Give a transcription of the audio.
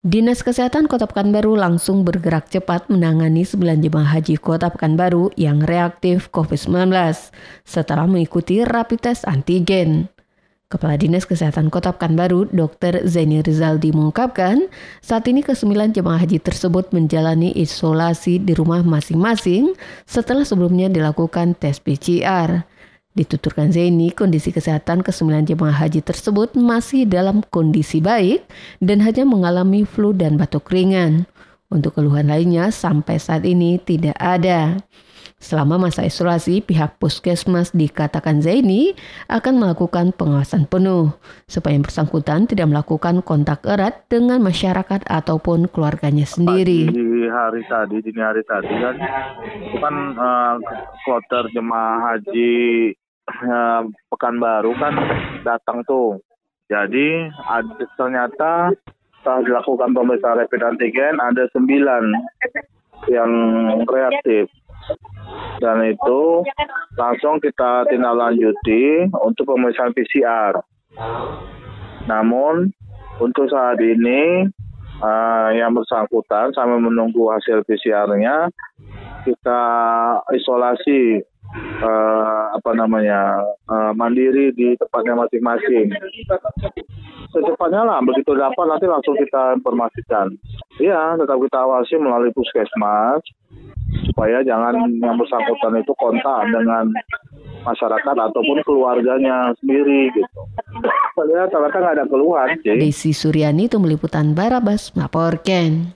Dinas Kesehatan Kota Pekanbaru langsung bergerak cepat menangani 9 jemaah haji Kota Pekanbaru yang reaktif COVID-19 setelah mengikuti rapid test antigen. Kepala Dinas Kesehatan Kota Pekanbaru, Dr. Zaini Rizaldi mengungkapkan, saat ini ke-9 jemaah haji tersebut menjalani isolasi di rumah masing-masing setelah sebelumnya dilakukan tes PCR. Dituturkan Zaini, kondisi kesehatan ke-9 jemaah haji tersebut masih dalam kondisi baik dan hanya mengalami flu dan batuk ringan. Untuk keluhan lainnya sampai saat ini tidak ada. Selama masa isolasi, pihak puskesmas dikatakan Zaini akan melakukan pengawasan penuh supaya yang bersangkutan tidak melakukan kontak erat dengan masyarakat ataupun keluarganya sendiri. Hari tadi, dini hari tadi kan, itu kan uh, kloter jemaah haji uh, Pekanbaru kan datang tuh. Jadi ada, ternyata setelah dilakukan pemeriksaan rapid antigen ada sembilan yang reaktif dan itu langsung kita tindak lanjuti untuk pemeriksaan PCR. Namun untuk saat ini uh, yang bersangkutan sambil menunggu hasil PCR-nya kita isolasi uh, apa namanya uh, mandiri di tempatnya masing-masing. Secepatnya lah begitu dapat nanti langsung kita informasikan. Iya, tetap kita awasi melalui puskesmas supaya jangan yang bersangkutan itu kontak dengan masyarakat ataupun keluarganya sendiri gitu. Saya ternyata nggak ada keluhan sih. Desi Suryani itu meliputan Barabas melaporkan.